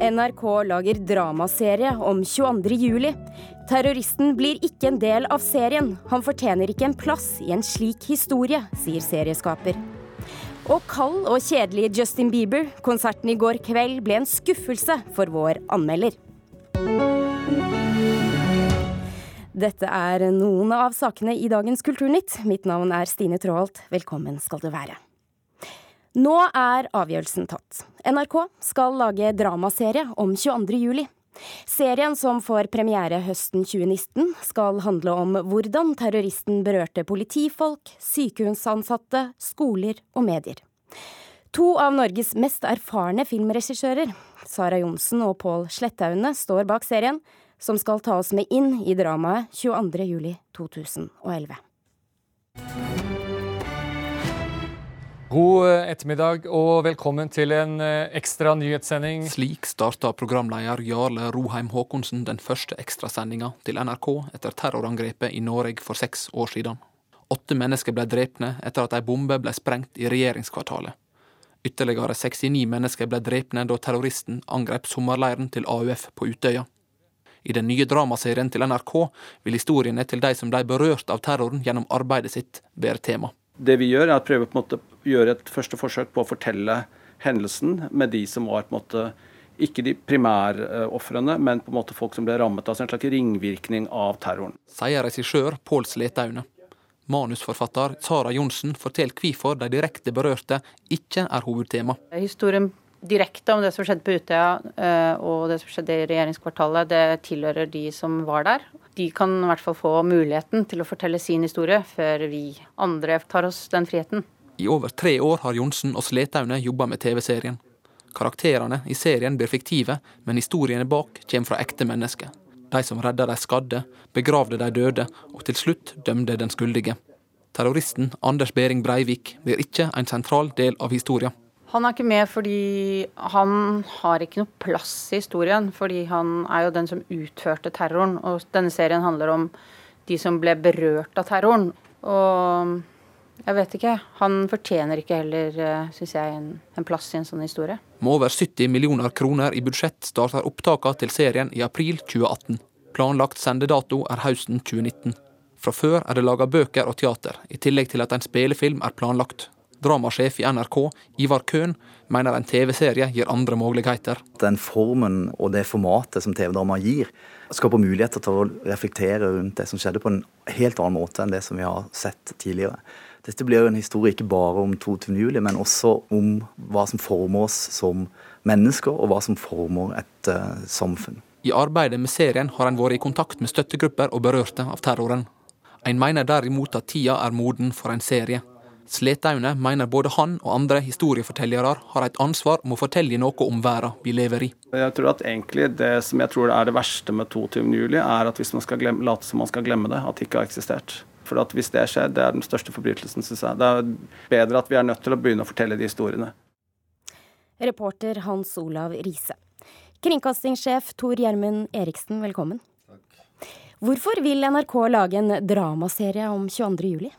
NRK lager dramaserie om 22. juli. Terroristen blir ikke en del av serien. Han fortjener ikke en plass i en slik historie, sier serieskaper. Og kald og kjedelig Justin Bieber. Konserten i går kveld ble en skuffelse for vår anmelder. Dette er noen av sakene i dagens Kulturnytt. Mitt navn er Stine Tråholt. Velkommen skal du være. Nå er avgjørelsen tatt. NRK skal lage dramaserie om 22. juli. Serien som får premiere høsten 2019, skal handle om hvordan terroristen berørte politifolk, sykehusansatte, skoler og medier. To av Norges mest erfarne filmregissører, Sara Johnsen og Pål Slettaune, står bak serien, som skal ta oss med inn i dramaet 22. God eh, ettermiddag og velkommen til en eh, ekstra nyhetssending. Slik starta programleder Jarle Roheim Haakonsen den første ekstrasendinga til NRK etter terrorangrepet i Norge for seks år siden. Åtte mennesker ble drepne etter at ei bombe ble sprengt i regjeringskvartalet. Ytterligere 69 mennesker ble drepne da terroristen angrep sommerleiren til AUF på Utøya. I den nye dramaserien til NRK vil historiene til de som ble berørt av terroren gjennom arbeidet sitt, være tema. Det vi gjør, er å prøve å gjøre et første forsøk på å fortelle hendelsen med de som var på en måte ikke de primærofrene, men på en måte folk som ble rammet av en slags ringvirkning av terroren. Sier regissør Pål Sletaune. Manusforfatter Sara Johnsen forteller hvorfor de direkte berørte ikke er hovedtema. Historien direkte om det som skjedde på Utøya eh, og det som skjedde i regjeringskvartalet, det tilhører de som var der de kan i hvert fall få muligheten til å fortelle sin historie, før vi andre tar oss den friheten. I over tre år har Johnsen og Sletaune jobba med TV-serien. Karakterene i serien blir fiktive, men historiene bak kommer fra ekte mennesker. De som redda de skadde, begravde de døde, og til slutt dømte den skyldige. Terroristen Anders Behring Breivik blir ikke en sentral del av historien. Han er ikke med fordi han har ikke noe plass i historien. Fordi han er jo den som utførte terroren. Og denne serien handler om de som ble berørt av terroren. Og jeg vet ikke. Han fortjener ikke heller, eh, syns jeg, en, en, plass i en sånn historie. Med over 70 millioner kroner i budsjett starter opptakene til serien i april 2018. Planlagt sendedato er høsten 2019. Fra før er det laga bøker og teater, i tillegg til at en spillefilm er planlagt. Dramasjef i NRK, Ivar Køhn, mener en TV-serie gir andre muligheter. Den formen og det formatet som TV-drama gir, skaper muligheter til å reflektere rundt det som skjedde på en helt annen måte enn det som vi har sett tidligere. Dette blir jo en historie ikke bare om 22. juli, men også om hva som former oss som mennesker, og hva som former et uh, samfunn. I arbeidet med serien har en vært i kontakt med støttegrupper og berørte av terroren. En mener derimot at tida er moden for en serie. Sletaune mener både han og andre historiefortellere har et ansvar om å fortelle noe om verden vi lever i. Jeg tror at egentlig Det som jeg tror er det verste med 22.07, er at hvis man skal glemme, late som man skal glemme det, at det ikke har eksistert. For at hvis det skjer, det er den største forbrytelsen, syns jeg. Det er bedre at vi er nødt til å begynne å fortelle de historiene. Reporter Hans Olav Riise. Kringkastingssjef Tor Gjermund Eriksen, velkommen. Takk. Hvorfor vil NRK lage en dramaserie om 22. juli?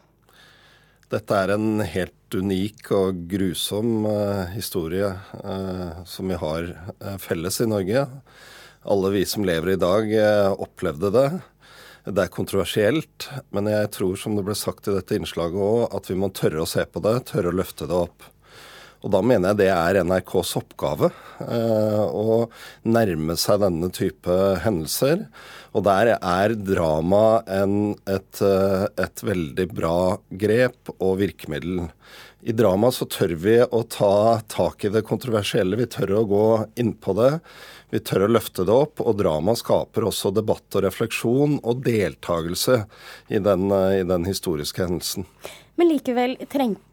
Dette er en helt unik og grusom uh, historie uh, som vi har uh, felles i Norge. Alle vi som lever i dag, opplevde det. Det er kontroversielt, men jeg tror, som det ble sagt i dette innslaget òg, at vi må tørre å se på det, tørre å løfte det opp. Og da mener jeg det er NRKs oppgave å nærme seg denne type hendelser. Og der er drama en, et, eh, et, veldig bra grep og virkemiddel. I drama så tør vi å ta tak i det kontroversielle. Vi tør å gå innpå det. Vi tør å løfte det opp. Og drama skaper også debatt og refleksjon og deltakelse i den, i den historiske hendelsen. Men likevel,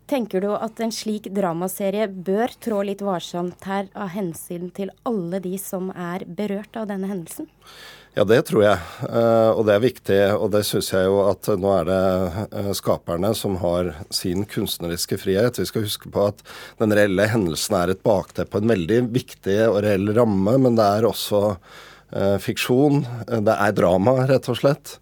tenker du at en slik dramaserie bør trå litt varsomt her av hensyn til alle de som er berørt av denne hendelsen? Ja, det tror jeg. Eh, og det er viktig. Og det syns jeg jo at nå er det eh, skaperne som har sin kunstneriske frihet. Vi skal huske på at den reelle hendelsen er et bakteppe, en veldig viktig og reell ramme. Men det er også fiksjon. Det er drama, rett og slett.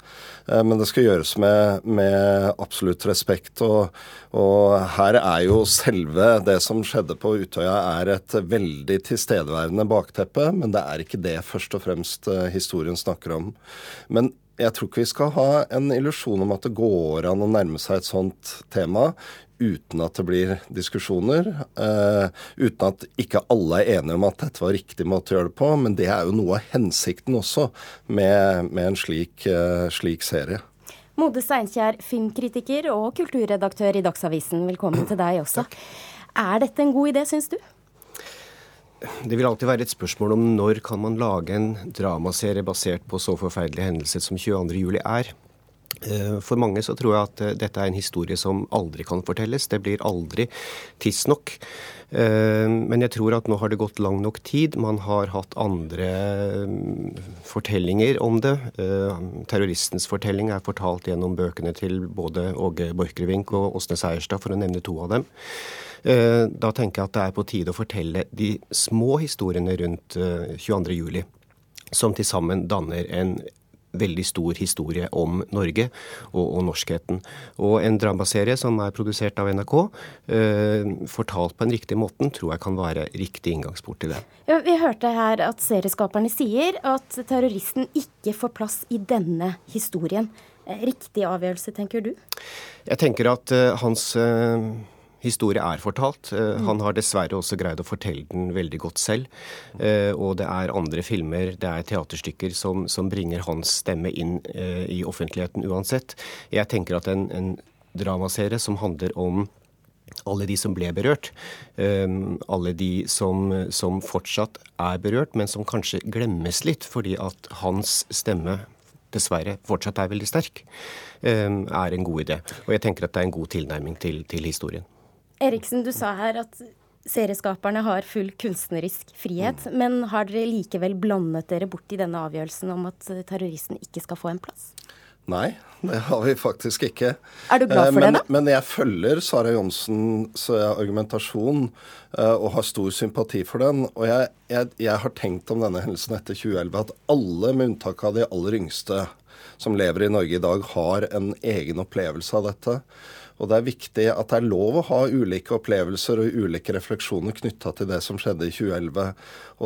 Men det skal gjøres med, med absolutt respekt. Og, og, her er jo selve det som skjedde på Utøya, er et veldig tilstedeværende bakteppe. Men det er ikke det først og fremst historien snakker om. Men jeg tror ikke vi skal ha en illusjon om at det går an å nærme seg et sånt tema uten at det blir diskusjoner. Uh, uten at ikke alle er enige om at dette var riktig måte å gjøre det på. Men det er jo noe av hensikten også med, med en slik, uh, slik serie. Mode Steinkjer, filmkritiker og kulturredaktør i Dagsavisen, velkommen til deg også. Er dette en god idé, syns du? Det vil alltid være et spørsmål om når kan man lage en dramaserie basert på så forferdelige hendelser som 22.07 er. Eh, for mange så tror jeg at eh, dette er en historie som aldri kan fortelles. Det blir aldri tidsnok. Eh, men jeg tror at nå har det gått lang nok tid. Man har hatt andre mm, fortellinger om det. Terroristens fortelling er fortalt gjennom bøkene til både Åge Borchgrevink og Åsne Seierstad, for å nevne to av dem. Da tenker jeg at det er på tide å fortelle de små historiene rundt 22.07, som til sammen danner en veldig stor historie om Norge og, og norskheten. Og en dramaserie som er produsert av NRK, eh, fortalt på en riktig måte, tror jeg kan være riktig inngangsport til det. Ja, vi hørte her at serieskaperne sier at terroristen ikke får plass i denne historien. Eh, riktig avgjørelse, tenker du? Jeg tenker at eh, hans uh, historie er fortalt. Eh, mm. Han har dessverre også greid å fortelle den veldig godt selv. Eh, og det er andre filmer, det er teaterstykker som, som bringer hans stemme inn eh, i offentligheten uansett. Jeg tenker at en, en dramaserie som handler om alle de som ble berørt. alle de som, som, fortsatt er berørt, men som kanskje glemmes litt fordi at hans stemme dessverre fortsatt er veldig sterk, er en god idé. Og jeg tenker at det er en god tilnærming til, til historien. Eriksen, du sa her at serieskaperne har full kunstnerisk frihet. Mm. Men har dere likevel blandet dere bort i denne avgjørelsen om at terroristen ikke skal få en plass? Nei, det har vi faktisk ikke. Er du glad for men, det, da? Men jeg følger Sara Johnsens argumentasjon uh, og har stor sympati for den. Og jeg, jeg, jeg, har tenkt om denne hendelsen etter 2011 at alle, med unntak av de aller yngste som lever i Norge i dag, har en egen opplevelse av dette. Og det er viktig at det er lov å ha ulike opplevelser og ulike refleksjoner knytta til det som skjedde i 2011.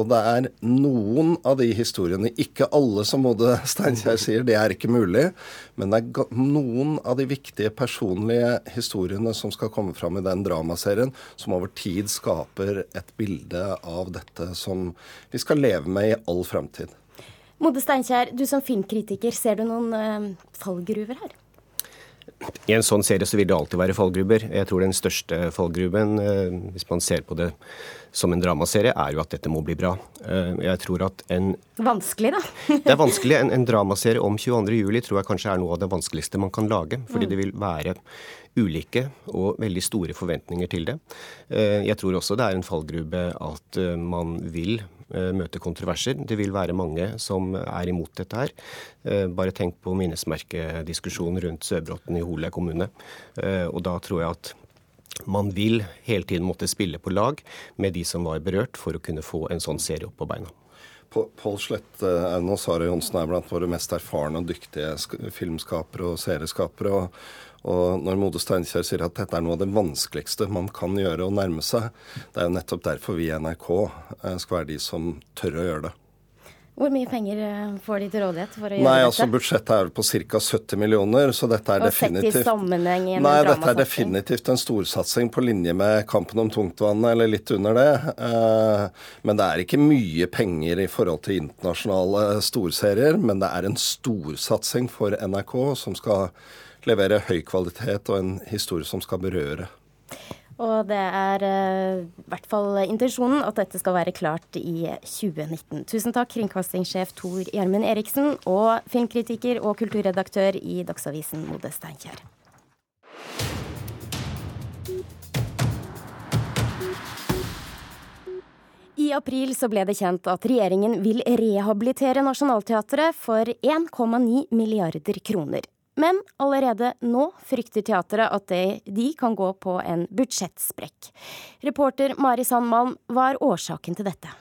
Og det er noen av de historiene, ikke alle som Mode Steinkjer sier, det er ikke mulig, men det er noen av de viktige personlige historiene som skal komme fram i den dramaserien, som over tid skaper et bilde av dette som vi skal leve med i all framtid. Mode Steinkjer, du som filmkritiker, ser du noen uh, fallgruver her? I en sånn serie så vil det alltid være fallgruber. Jeg tror den største fallgruben, eh, hvis man ser på det som en dramaserie, er jo at dette må bli bra. Eh, jeg tror at en Vanskelig, da? det er vanskelig. En, en dramaserie om 22.07 tror jeg kanskje er noe av det vanskeligste man kan lage. Fordi mm. det vil være ulike og veldig store forventninger til det. Eh, jeg tror også det er en fallgrube at man vil møte kontroverser. Det vil være mange som er imot dette her. Eh, bare tenk på minnesmerkediskusjonen rundt Sørbråten i Hole kommune. Eh, og da tror jeg at man vil hele tiden måtte spille på lag med de som var berørt, for å kunne få en sånn serie opp på beina. Pål Slette og Sara Johnsen er blant våre mest erfarne og dyktige filmskapere og serieskapere. og og når Mode Steinkjer sier at dette er noe av det vanskeligste man kan gjøre å nærme seg, det er jo nettopp derfor vi i NRK eh, skal være de som tør å gjøre det. Hvor mye penger eh, får de til rådighet for å gjøre Nei, dette? altså Budsjettet er på ca. 70 millioner, så dette er og definitivt sett i sammenheng i en Nei, dette er definitivt en storsatsing på linje med Kampen om tungtvannet, eller litt under det. Eh, men det er ikke mye penger i forhold til internasjonale storserier. Men det er en storsatsing for NRK som skal levere høy kvalitet og en historie som skal berøre. Og det er eh, i hvert fall intensjonen at dette skal være klart i 2019. Tusen takk, kringkastingssjef Tor Gjermund Eriksen og filmkritiker og kulturredaktør i Dagsavisen Mode Steinkjer. I april så ble det kjent at regjeringen vil rehabilitere Nationaltheatret for 1,9 milliarder kroner. Men allerede nå frykter teatret at det, de kan gå på en budsjettsprekk. Reporter Mari Sandmalm, hva er årsaken til dette?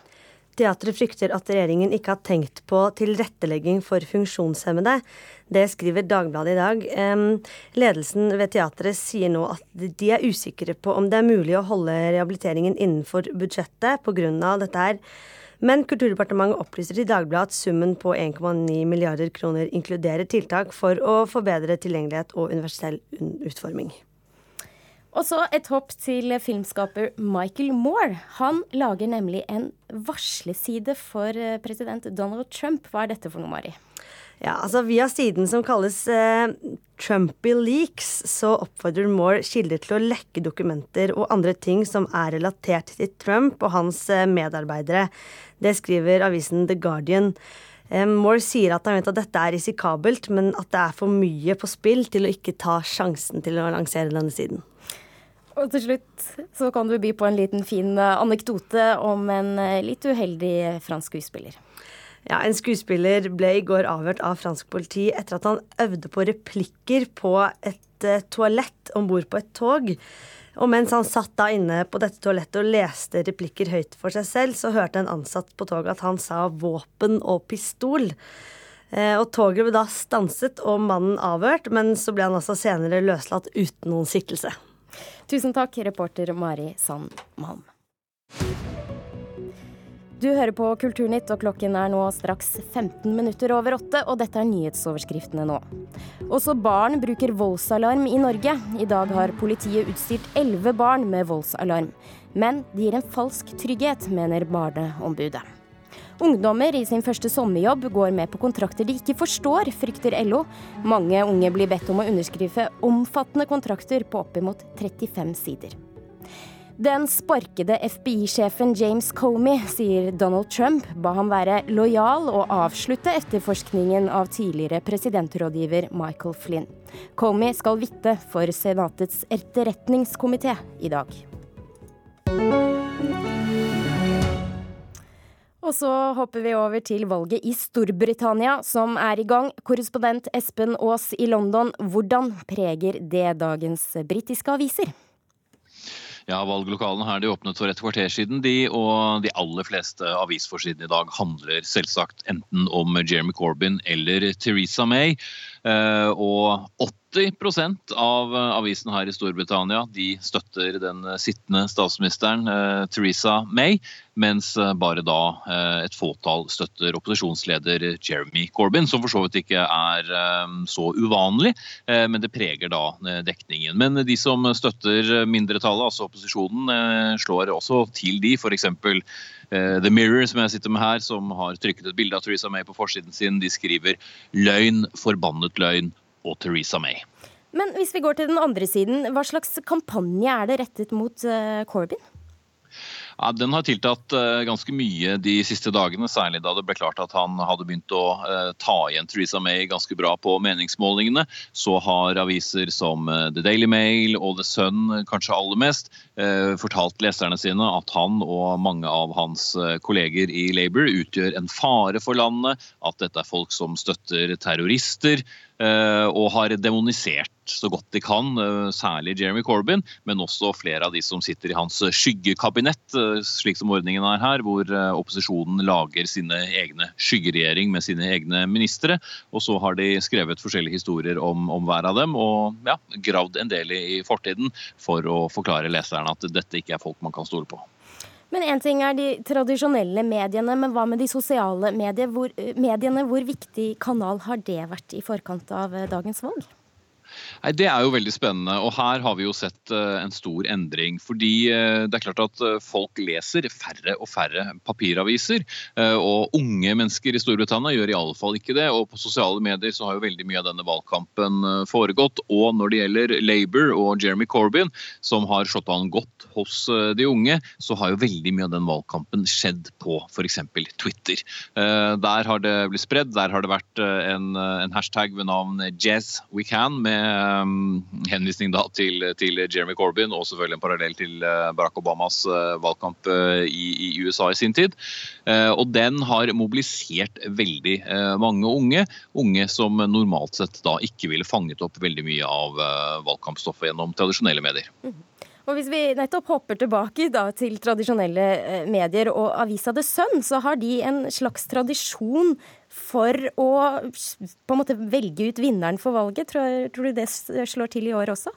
Teatret frykter at regjeringen ikke har tenkt på tilrettelegging for funksjonshemmede. Det skriver Dagbladet i dag. Ledelsen ved teatret sier nå at de er usikre på om det er mulig å holde rehabiliteringen innenfor budsjettet pga. dette her. Men Kulturdepartementet opplyser til Dagbladet at summen på 1,9 milliarder kroner inkluderer tiltak for å forbedre tilgjengelighet og universell utforming. Og så et hopp til filmskaper Michael Moore. Han lager nemlig en varsleside for eh, president Donald Trump. Hva er dette for noe, Mari? Ja, altså Via siden som kalles eh, Trumpy Leaks, så oppfordrer Moore kilder til å lekke dokumenter og andre ting som er relatert til Trump og hans eh, medarbeidere. Det skriver avisen The Guardian. Eh, Moore sier at han vet at dette er risikabelt, men at det er for mye på spill til å ikke ta sjansen til å lansere denne siden. Og til slutt så kan du by på en liten fin eh, anekdote om en eh, litt uheldig fransk skuespiller. Ja, En skuespiller ble i går avhørt av fransk politi etter at han øvde på replikker på et uh, toalett om bord på et tog. Og mens han satt da inne på dette toalettet og leste replikker høyt for seg selv, så hørte en ansatt på toget at han sa våpen og pistol. Uh, og toget ble da stanset og mannen avhørt, men så ble han altså senere løslatt uten noen siktelse. Tusen takk, reporter Mari Sandmalm. Du hører på Kulturnytt, og klokken er nå straks 15 minutter over åtte, og dette er nyhetsoverskriftene nå. Også barn bruker voldsalarm i Norge. I dag har politiet utstyrt elleve barn med voldsalarm. Men det gir en falsk trygghet, mener Barneombudet. Ungdommer i sin første sommerjobb går med på kontrakter de ikke forstår, frykter LO. Mange unge blir bedt om å underskrive omfattende kontrakter på oppimot 35 sider. Den sparkede FBI-sjefen James Comey sier Donald Trump ba ham være lojal og avslutte etterforskningen av tidligere presidentrådgiver Michael Flynn. Comey skal vitne for Senatets etterretningskomité i dag. Og så hopper vi over til valget i Storbritannia, som er i gang. Korrespondent Espen Aas i London, hvordan preger det dagens britiske aviser? Ja, Valglokalene her de åpnet for et kvarter siden, de, og de aller fleste avisforsidene i dag handler selvsagt enten om Jeremy Corbyn eller Theresa May. Og og 80% av avisen her i Storbritannia de støtter den sittende statsministeren eh, Theresa May, mens bare da eh, et fåtall støtter opposisjonsleder Jeremy Corbyn, som for så vidt ikke er så uvanlig, men det preger da dekningen. Men de som støtter mindretallet, altså opposisjonen, slår også til de, f.eks. The Mirror, som jeg sitter med her, som har trykket et bilde av Theresa May på forsiden sin. De skriver 'løgn, forbannet løgn' og Theresa May. Men hvis vi går til den andre siden, hva slags kampanje er det rettet mot uh, Corbyn? Ja, den har tiltatt uh, ganske mye de siste dagene, særlig da det ble klart at han hadde begynt å uh, ta igjen Theresa May ganske bra på meningsmålingene. Så har aviser som The Daily Mail og The Sun kanskje aller mest fortalt leserne sine at han og mange av hans kolleger i Labour utgjør en fare for landet, at dette er folk som støtter terrorister, Eh, og har demonisert så godt de kan, eh, særlig Jeremy Corbyn, men også flere av de som sitter i hans skyggekabinett, eh, slik som ordningen er her, hvor opposisjonen lager sine egne skyggeregjering med sine egne ministre. Og så har de skrevet forskjellige historier om, om hver av dem, og ja, gravd en del i fortiden for å forklare leserne at dette ikke er folk man kan stole på. Men én ting er de tradisjonelle mediene, men hva med de sosiale medier? Hvor, mediene? Hvor viktig kanal har det vært i forkant av eh, dagens valg? Nei, Det er jo veldig spennende. og Her har vi jo sett uh, en stor endring. fordi uh, det er klart at uh, Folk leser færre og færre papiraviser. og Unge mennesker i Storbritannia gjør i alle fall ikke det. og På sosiale medier så har jo veldig mye av denne valgkampen foregått. Og når det gjelder Labour og Jeremy Corbyn, som har slått an godt hos de unge, så har jo veldig mye av den valgkampen skjedd på f.eks. Twitter. Der har det blitt spredd. Der har det vært en, en hashtag ved navn Jazz We Can. med henvisning da til, til, Jeremy Corbyn og selvfølgelig en parallell til uh, Barack Obamas uh, valgkamp i, i, USA i sin tid. Og den har mobilisert veldig mange unge. Unge som normalt sett da ikke ville fanget opp veldig mye av valgkampstoffet gjennom tradisjonelle medier. Mm. Og Hvis vi nettopp hopper tilbake da, til tradisjonelle eh, medier og avisa The Sun, så har de en slags tradisjon for å på en måte velge ut vinneren for valget. Tror, tror du det slår til i år også?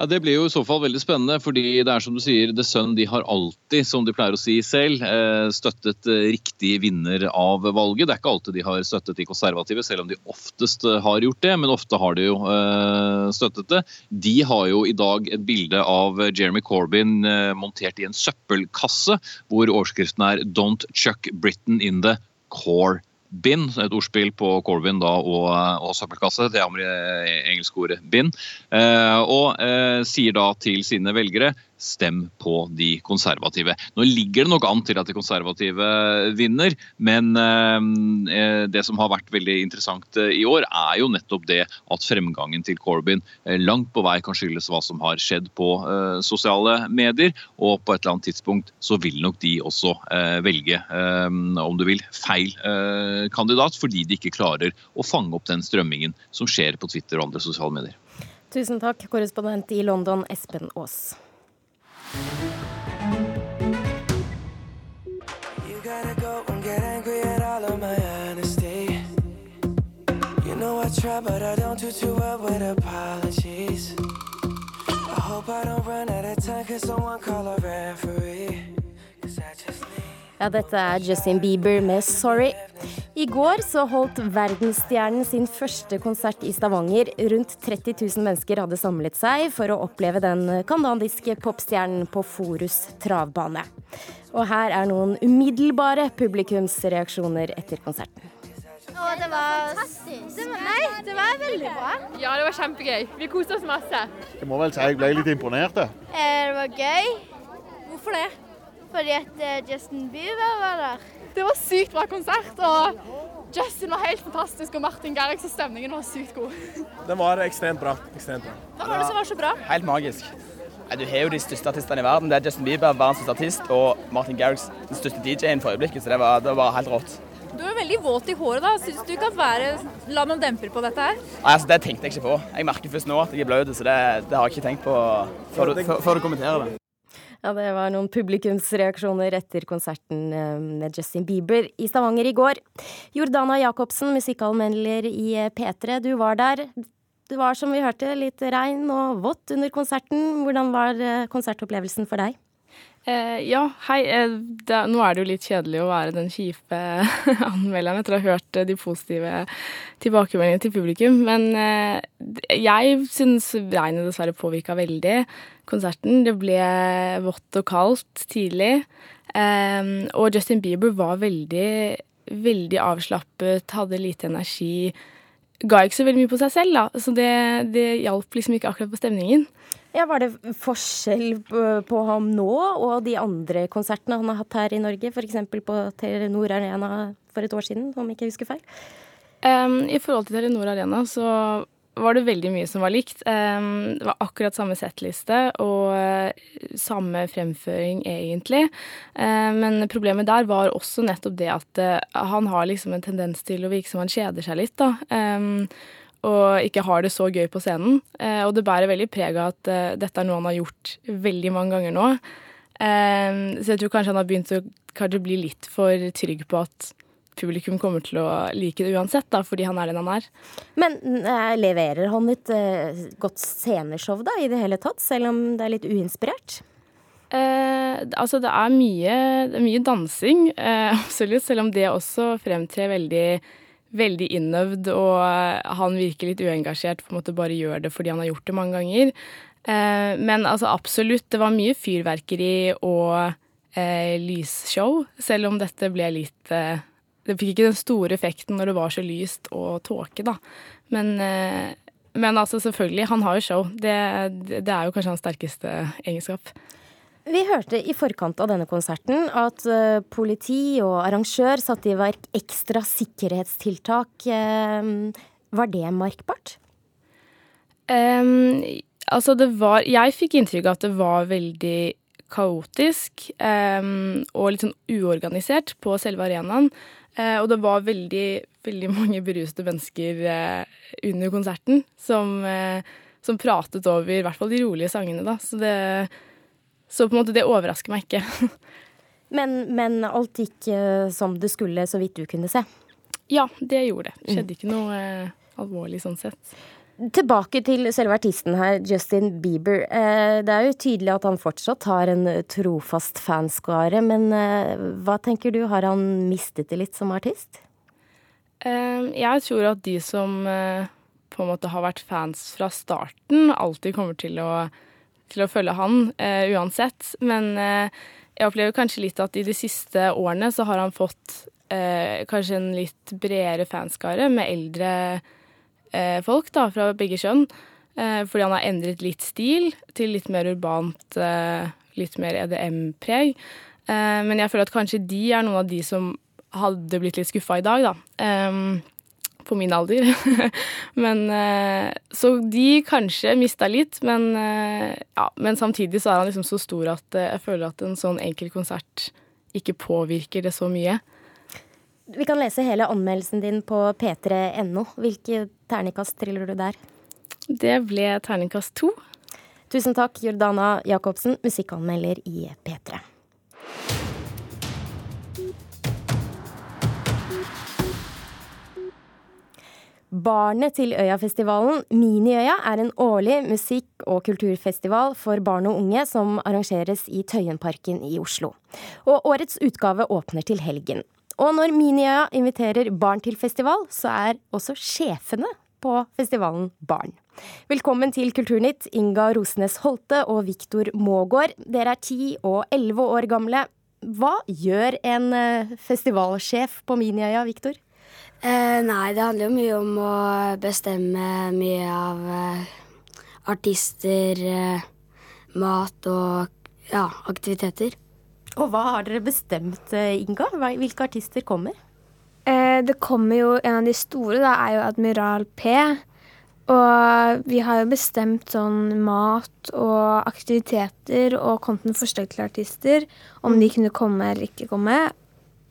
Ja, Det blir jo i så fall veldig spennende, fordi det er som du sier, The Sun de har alltid, som de pleier å si selv, eh, støttet eh, riktig vinner av valget. Det er ikke alltid de har støttet de konservative, selv om de oftest eh, har gjort det. Men ofte har de jo støttet det. De har jo i dag et bilde av Jeremy Corbyn montert i en søppelkasse, hvor overskriften er 'Don't chuck Britain in the core' bin, et ordspill på Corvin da, og, og søppelkasse, det engelske ordet bin, eh, og eh, sier da til sine velgere stem på de konservative. Nå ligger det nok an til at de konservative vinner, men eh, det som har vært veldig interessant eh, i år, er jo nettopp det at fremgangen til Corbyn eh, langt på vei kan skyldes hva som har skjedd på sosiale medier. Og på et eller annet tidspunkt så vil nok de også velge, om du vil, feil kandidat, fordi de ikke klarer å fange opp den strømmingen som skjer på Twitter og andre sosiale medier. Tusen takk, korrespondent i London, Espen Aas. You gotta go and get angry at all of my honesty. You know I try, but I don't do too well with apologies. I hope I don't run out of time, cause someone call a referee. Cause I just Ja, dette er Justin Bieber med 'Sorry'. I går så holdt verdensstjernen sin første konsert i Stavanger. Rundt 30 000 mennesker hadde samlet seg for å oppleve den kanadiske popstjernen på Forus travbane. Og her er noen umiddelbare publikumsreaksjoner etter konserten. Og det var Det var, nei, det var veldig bra. Ja, det var kjempegøy. Vi koste oss masse. Jeg må vel si jeg ble litt imponert. Eh, det var gøy. Hvorfor det? Fordi at eh, Justin Bieber var der. Det var sykt bra konsert. og Justin var helt fantastisk, og Martin Garrix og stemningen var sykt god. Den var ekstremt bra. Ekstremt bra. Hva var det som var så bra? Helt magisk. Du har jo de største artistene i verden. Det er Justin Bieber, verdens største artist, og Martin Garrix, den største DJ-en for øyeblikket. Så det var, det var helt rått. Du er veldig våt i håret. da. Syns du kan være, la noen demper på dette her? Nei, altså, Det tenkte jeg ikke på. Jeg merker først nå at jeg er blaut, så det, det, har jeg ikke tenkt på før du, før, før du kommenterer det. Ja, det var noen publikumsreaksjoner etter konserten eh, med Justin Bieber i Stavanger i går. Jordana Jacobsen, musikkanmelder i eh, P3, du var der. Det var som vi hørte, litt regn og vått under konserten. Hvordan var eh, konsertopplevelsen for deg? Eh, ja, hei. Det, nå er det jo litt kjedelig å være den kjipe anmelderen etter å ha hørt de positive tilbakemeldingene til publikum. Men eh, jeg syns regnet dessverre påvirka veldig konserten. Det ble vått og kaldt tidlig. Um, og Justin Bieber var veldig, veldig avslappet, hadde lite energi. Ga ikke så veldig mye på seg selv, da. Så det, det hjalp liksom ikke akkurat på stemningen. Ja, Var det forskjell på ham nå og de andre konsertene han har hatt her i Norge? F.eks. på Telenor Arena for et år siden, om ikke jeg husker feil? Um, I forhold til Telenor Arena så var det veldig mye som var likt. Det var akkurat samme settliste og eh, samme fremføring, egentlig. Men problemet der var også nettopp det at eh, han har liksom en tendens til å virke som han kjeder seg litt, da. Og ikke har det så gøy på scenen. Eh, og det bærer veldig preg av at dette er noe han har gjort veldig mange ganger nå. Så jeg tror kanskje han har begynt å bli litt for trygg på at publikum kommer til å like det uansett, da, fordi han er den han er. Men uh, leverer han et uh, godt sceneshow da, i det hele tatt, selv om det er litt uinspirert? Eh, altså, det er mye, det er mye dansing, absolutt, selv om det også fremtrer veldig veldig innøvd, og han virker litt uengasjert, på en måte bare gjør det fordi han har gjort det mange ganger. men altså absolutt, det var mye fyrverkeri og lysshow, selv om dette ble litt det fikk ikke den store effekten når det var så lyst og tåke, da. Men, eh, men, altså, selvfølgelig, han har jo show. Det, det er jo kanskje hans sterkeste egenskap. Vi hørte i forkant av denne konserten at uh, politi og arrangør satte i verk ekstra sikkerhetstiltak. Uh, var det markbart? Um, altså, det var Jeg fikk inntrykk av at det var veldig kaotisk um, og litt sånn uorganisert på selve arenaen. Uh, og det var veldig, veldig mange berusede mennesker uh, under konserten som, uh, som pratet over i hvert fall de rolige sangene, da. Så det Så på en måte, det overrasker meg ikke. men, men alt gikk som det skulle, så vidt du kunne se? Ja, det gjorde det. Det skjedde mm. ikke noe alvorlig sånn sett. Tilbake til selve artisten her, Justin Bieber. Eh, det er jo tydelig at han fortsatt har en trofast fanskare, men hva tenker du, har han mistet det litt som artist? Jeg tror at de som på en måte har vært fans fra starten, alltid kommer til å til å følge han uansett. Men jeg opplever kanskje litt at i de siste årene så har han fått kanskje en litt bredere fanskare med eldre folk da, fra begge kjønn. fordi han har endret litt stil til litt mer urbant, litt mer EDM-preg. men jeg føler at kanskje de er noen av de som hadde blitt litt skuffa i dag, da. På min alder. men eh, Så de kanskje mista litt, men, eh, ja, men samtidig så er han liksom så stor at eh, jeg føler at en sånn enkel konsert ikke påvirker det så mye. Vi kan lese hele anmeldelsen din på p3.no. Hvilke terningkast triller du der? Det ble terningkast to. Tusen takk, Jordana Jacobsen, musikkanmelder i P3. Barnet til Øyafestivalen, Miniøya, er en årlig musikk- og kulturfestival for barn og unge som arrangeres i Tøyenparken i Oslo. Og årets utgave åpner til helgen. Og når Miniøya inviterer barn til festival, så er også sjefene på festivalen barn. Velkommen til Kulturnytt, Inga Rosnes Holte og Viktor Mågård. Dere er ti og elleve år gamle. Hva gjør en eh, festivalsjef på Miniøya, Viktor? Eh, nei, det handler jo mye om å bestemme mye av eh, artister, eh, mat og ja, aktiviteter. Og hva har dere bestemt, eh, Inga? Hvilke artister kommer? Eh, det kommer jo En av de store da, er jo Admiral P. Og vi har jo bestemt sånn mat og aktiviteter og med forslag til artister. Om de mm. kunne komme eller ikke komme.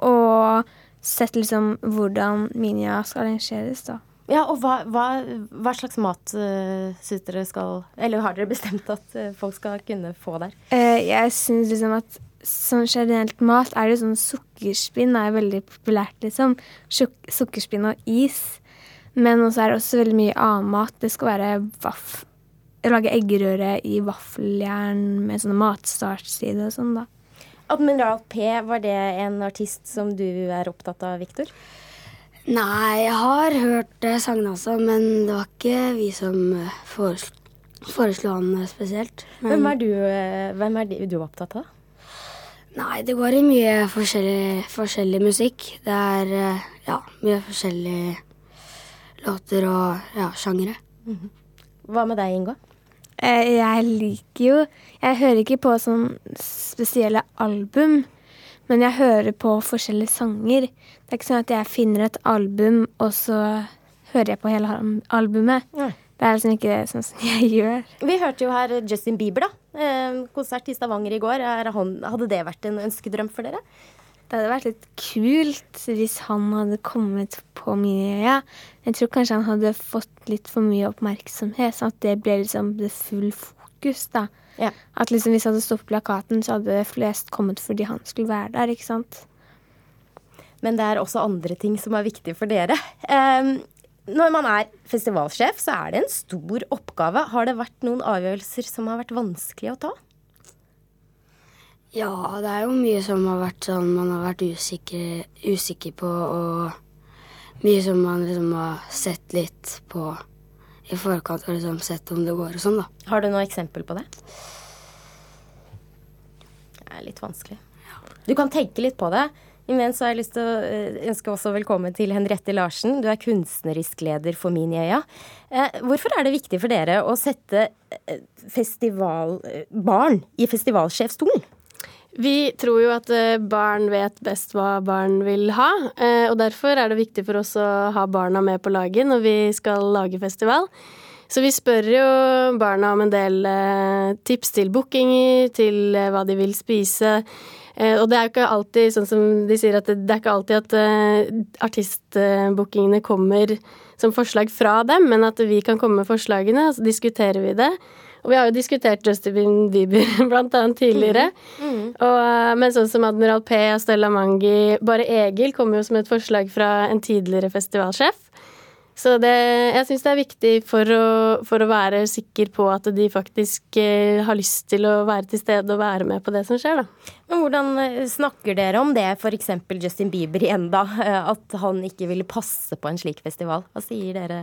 Og sett liksom hvordan Minia skal arrangeres, da. Ja, og hva, hva, hva slags mat uh, syns dere skal Eller har dere bestemt at uh, folk skal kunne få der? Uh, jeg syns liksom at sånn generelt mat er det sånn Sukkerspinn er veldig populært, liksom. Sukkerspinn og is. Men også er det også veldig mye annen mat. Det skal være vaff... Lage eggerøre i vaffeljern med sånne matstartside og sånn, da. Admiral P, var det en artist som du er opptatt av, Viktor? Nei, jeg har hørt eh, sangene også, men det var ikke vi som eh, foreslo, foreslo han eh, spesielt. Men, hvem, er du, hvem er du opptatt av? Nei, det går i mye forskjellig, forskjellig musikk. Det er ja, mye forskjellige låter og ja, sjangere. Mm -hmm. Hva med deg, Inga? Eh, jeg liker jo Jeg hører ikke på sånn spesielle album, men jeg hører på forskjellige sanger. Det er ikke sånn at jeg finner et album, og så hører jeg på hele albumet. Ja. Det er liksom ikke sånn som jeg gjør. Vi hørte jo her Justin Bieber, da. Eh, konsert i Stavanger i går. hadde det vært en ønskedrøm for dere? Det hadde vært litt kult hvis han hadde kommet på Miniøya. Jeg tror kanskje han hadde fått litt for mye oppmerksomhet, sånn at det ble liksom det full fokus, da. Ja. At liksom hvis han hadde stått på plakaten, så hadde flest kommet fordi han skulle være der, ikke sant. Men det er også andre ting som er viktige for dere. Um, når man er festivalsjef, så er det en stor oppgave. Har det vært noen avgjørelser som har vært vanskelig å ta? Ja, det er jo mye som har vært sånn man har vært usikker, usikker på, og mye som man liksom har sett litt på i forkant og liksom sett om det går og sånn, da. Har du noe eksempel på det? Det er litt vanskelig. Du kan tenke litt på det. Imens har jeg lyst til å eh, ønske også velkommen til Henriette Larsen. Du er kunstnerisk leder for Miniøya. Eh, hvorfor er det viktig for dere å sette eh, festivalbarn i festivalsjefstolen? Vi tror jo at barn vet best hva barn vil ha, og derfor er det viktig for oss å ha barna med på laget når vi skal lage festival. Så vi spør jo barna om en del tips til bookinger, til hva de vil spise. Og det er jo ikke alltid sånn som de sier at det, er ikke alltid at artistbookingene kommer som forslag fra dem, men at vi kan komme med forslagene, og så diskuterer vi det. Og vi har jo diskutert Justin Bieber blant annet tidligere. Mm. Mm. Og, eh, men sånn som Admiral P, Stella Mangi Bare Egil kom jo som et forslag fra en tidligere festivalsjef. Så det, jeg syns det er viktig for å, for å, være sikker på at de faktisk eh, har lyst til å være til stede og være med på det som skjer, da. Men hvordan eh, snakker dere om det, f.eks. Justin Bieber igjen, da? Eh, at han ikke ville passe på en slik festival. Hva sier dere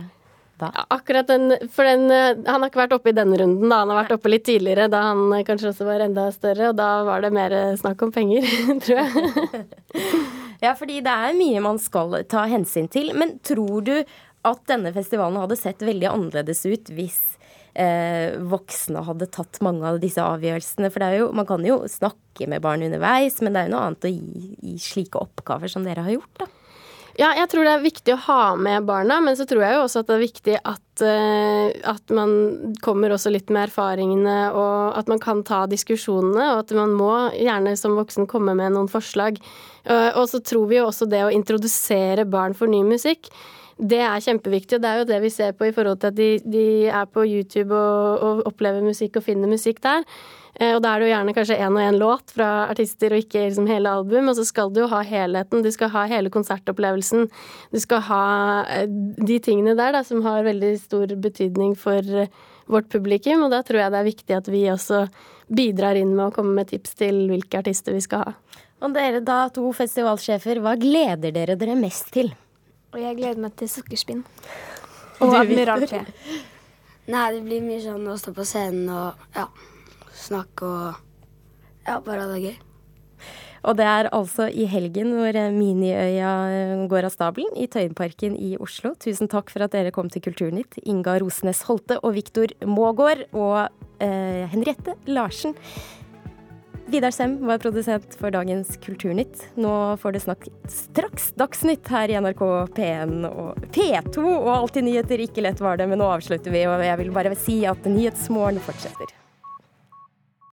da? Ja, akkurat den, for den Han har ikke vært oppe i denne runden, da. Han har vært oppe litt tidligere, da han kanskje også var enda større, og da var det mer snakk om penger, tror jeg. ja, fordi det er mye man skal ta hensyn til. Men tror du at denne festivalen hadde sett veldig annerledes ut hvis eh, voksne hadde tatt mange av disse avgjørelsene? For jo, man kan jo snakke med barn underveis, men det er jo noe annet å gi, gi slike oppgaver som dere har gjort, da. Ja, jeg tror det er viktig å ha med barna, men så tror jeg jo også at det er viktig at, uh, at man kommer også litt med erfaringene, og at man kan ta diskusjonene, og at man må gjerne som voksen komme med noen forslag. Uh, og så tror vi jo også det å introdusere barn for ny musikk det er kjempeviktig, og det er jo det vi ser på i forhold til at de, de er på YouTube og, og, opplever musikk og finner musikk der. Eh, og da er det jo gjerne kanskje én og én låt fra artister, og ikke liksom hele album. Og så skal du jo ha helheten, du skal ha hele konsertopplevelsen. Du skal ha eh, de tingene der da, som har veldig stor betydning for eh, vårt publikum, og da tror jeg det er viktig at vi også bidrar inn med å komme med tips til hvilke artister vi skal ha. Og dere da, to festivalsjefer, hva gleder dere dere mest til? Og jeg gleder meg til sukkerspinn. Og Admiral P. Nei, det blir mye sånn å stå på scenen og ja, snakke og ja, bare ha det gøy. Og det er altså i helgen hvor Miniøya eh, går av stabelen i Tøyenparken i Oslo. Tusen takk for at dere kom til Kulturnytt, Inga Rosnes Holte og Viktor Mågård og eh, Henriette Larsen. Vidar Sem var produsent for dagens Kulturnytt. Nå får det snakk straks Dagsnytt her i NRK P1 og P2 og Alltid nyheter. Ikke lett var det, men nå avslutter vi. Og jeg vil bare si at Nyhetsmorgen fortsetter.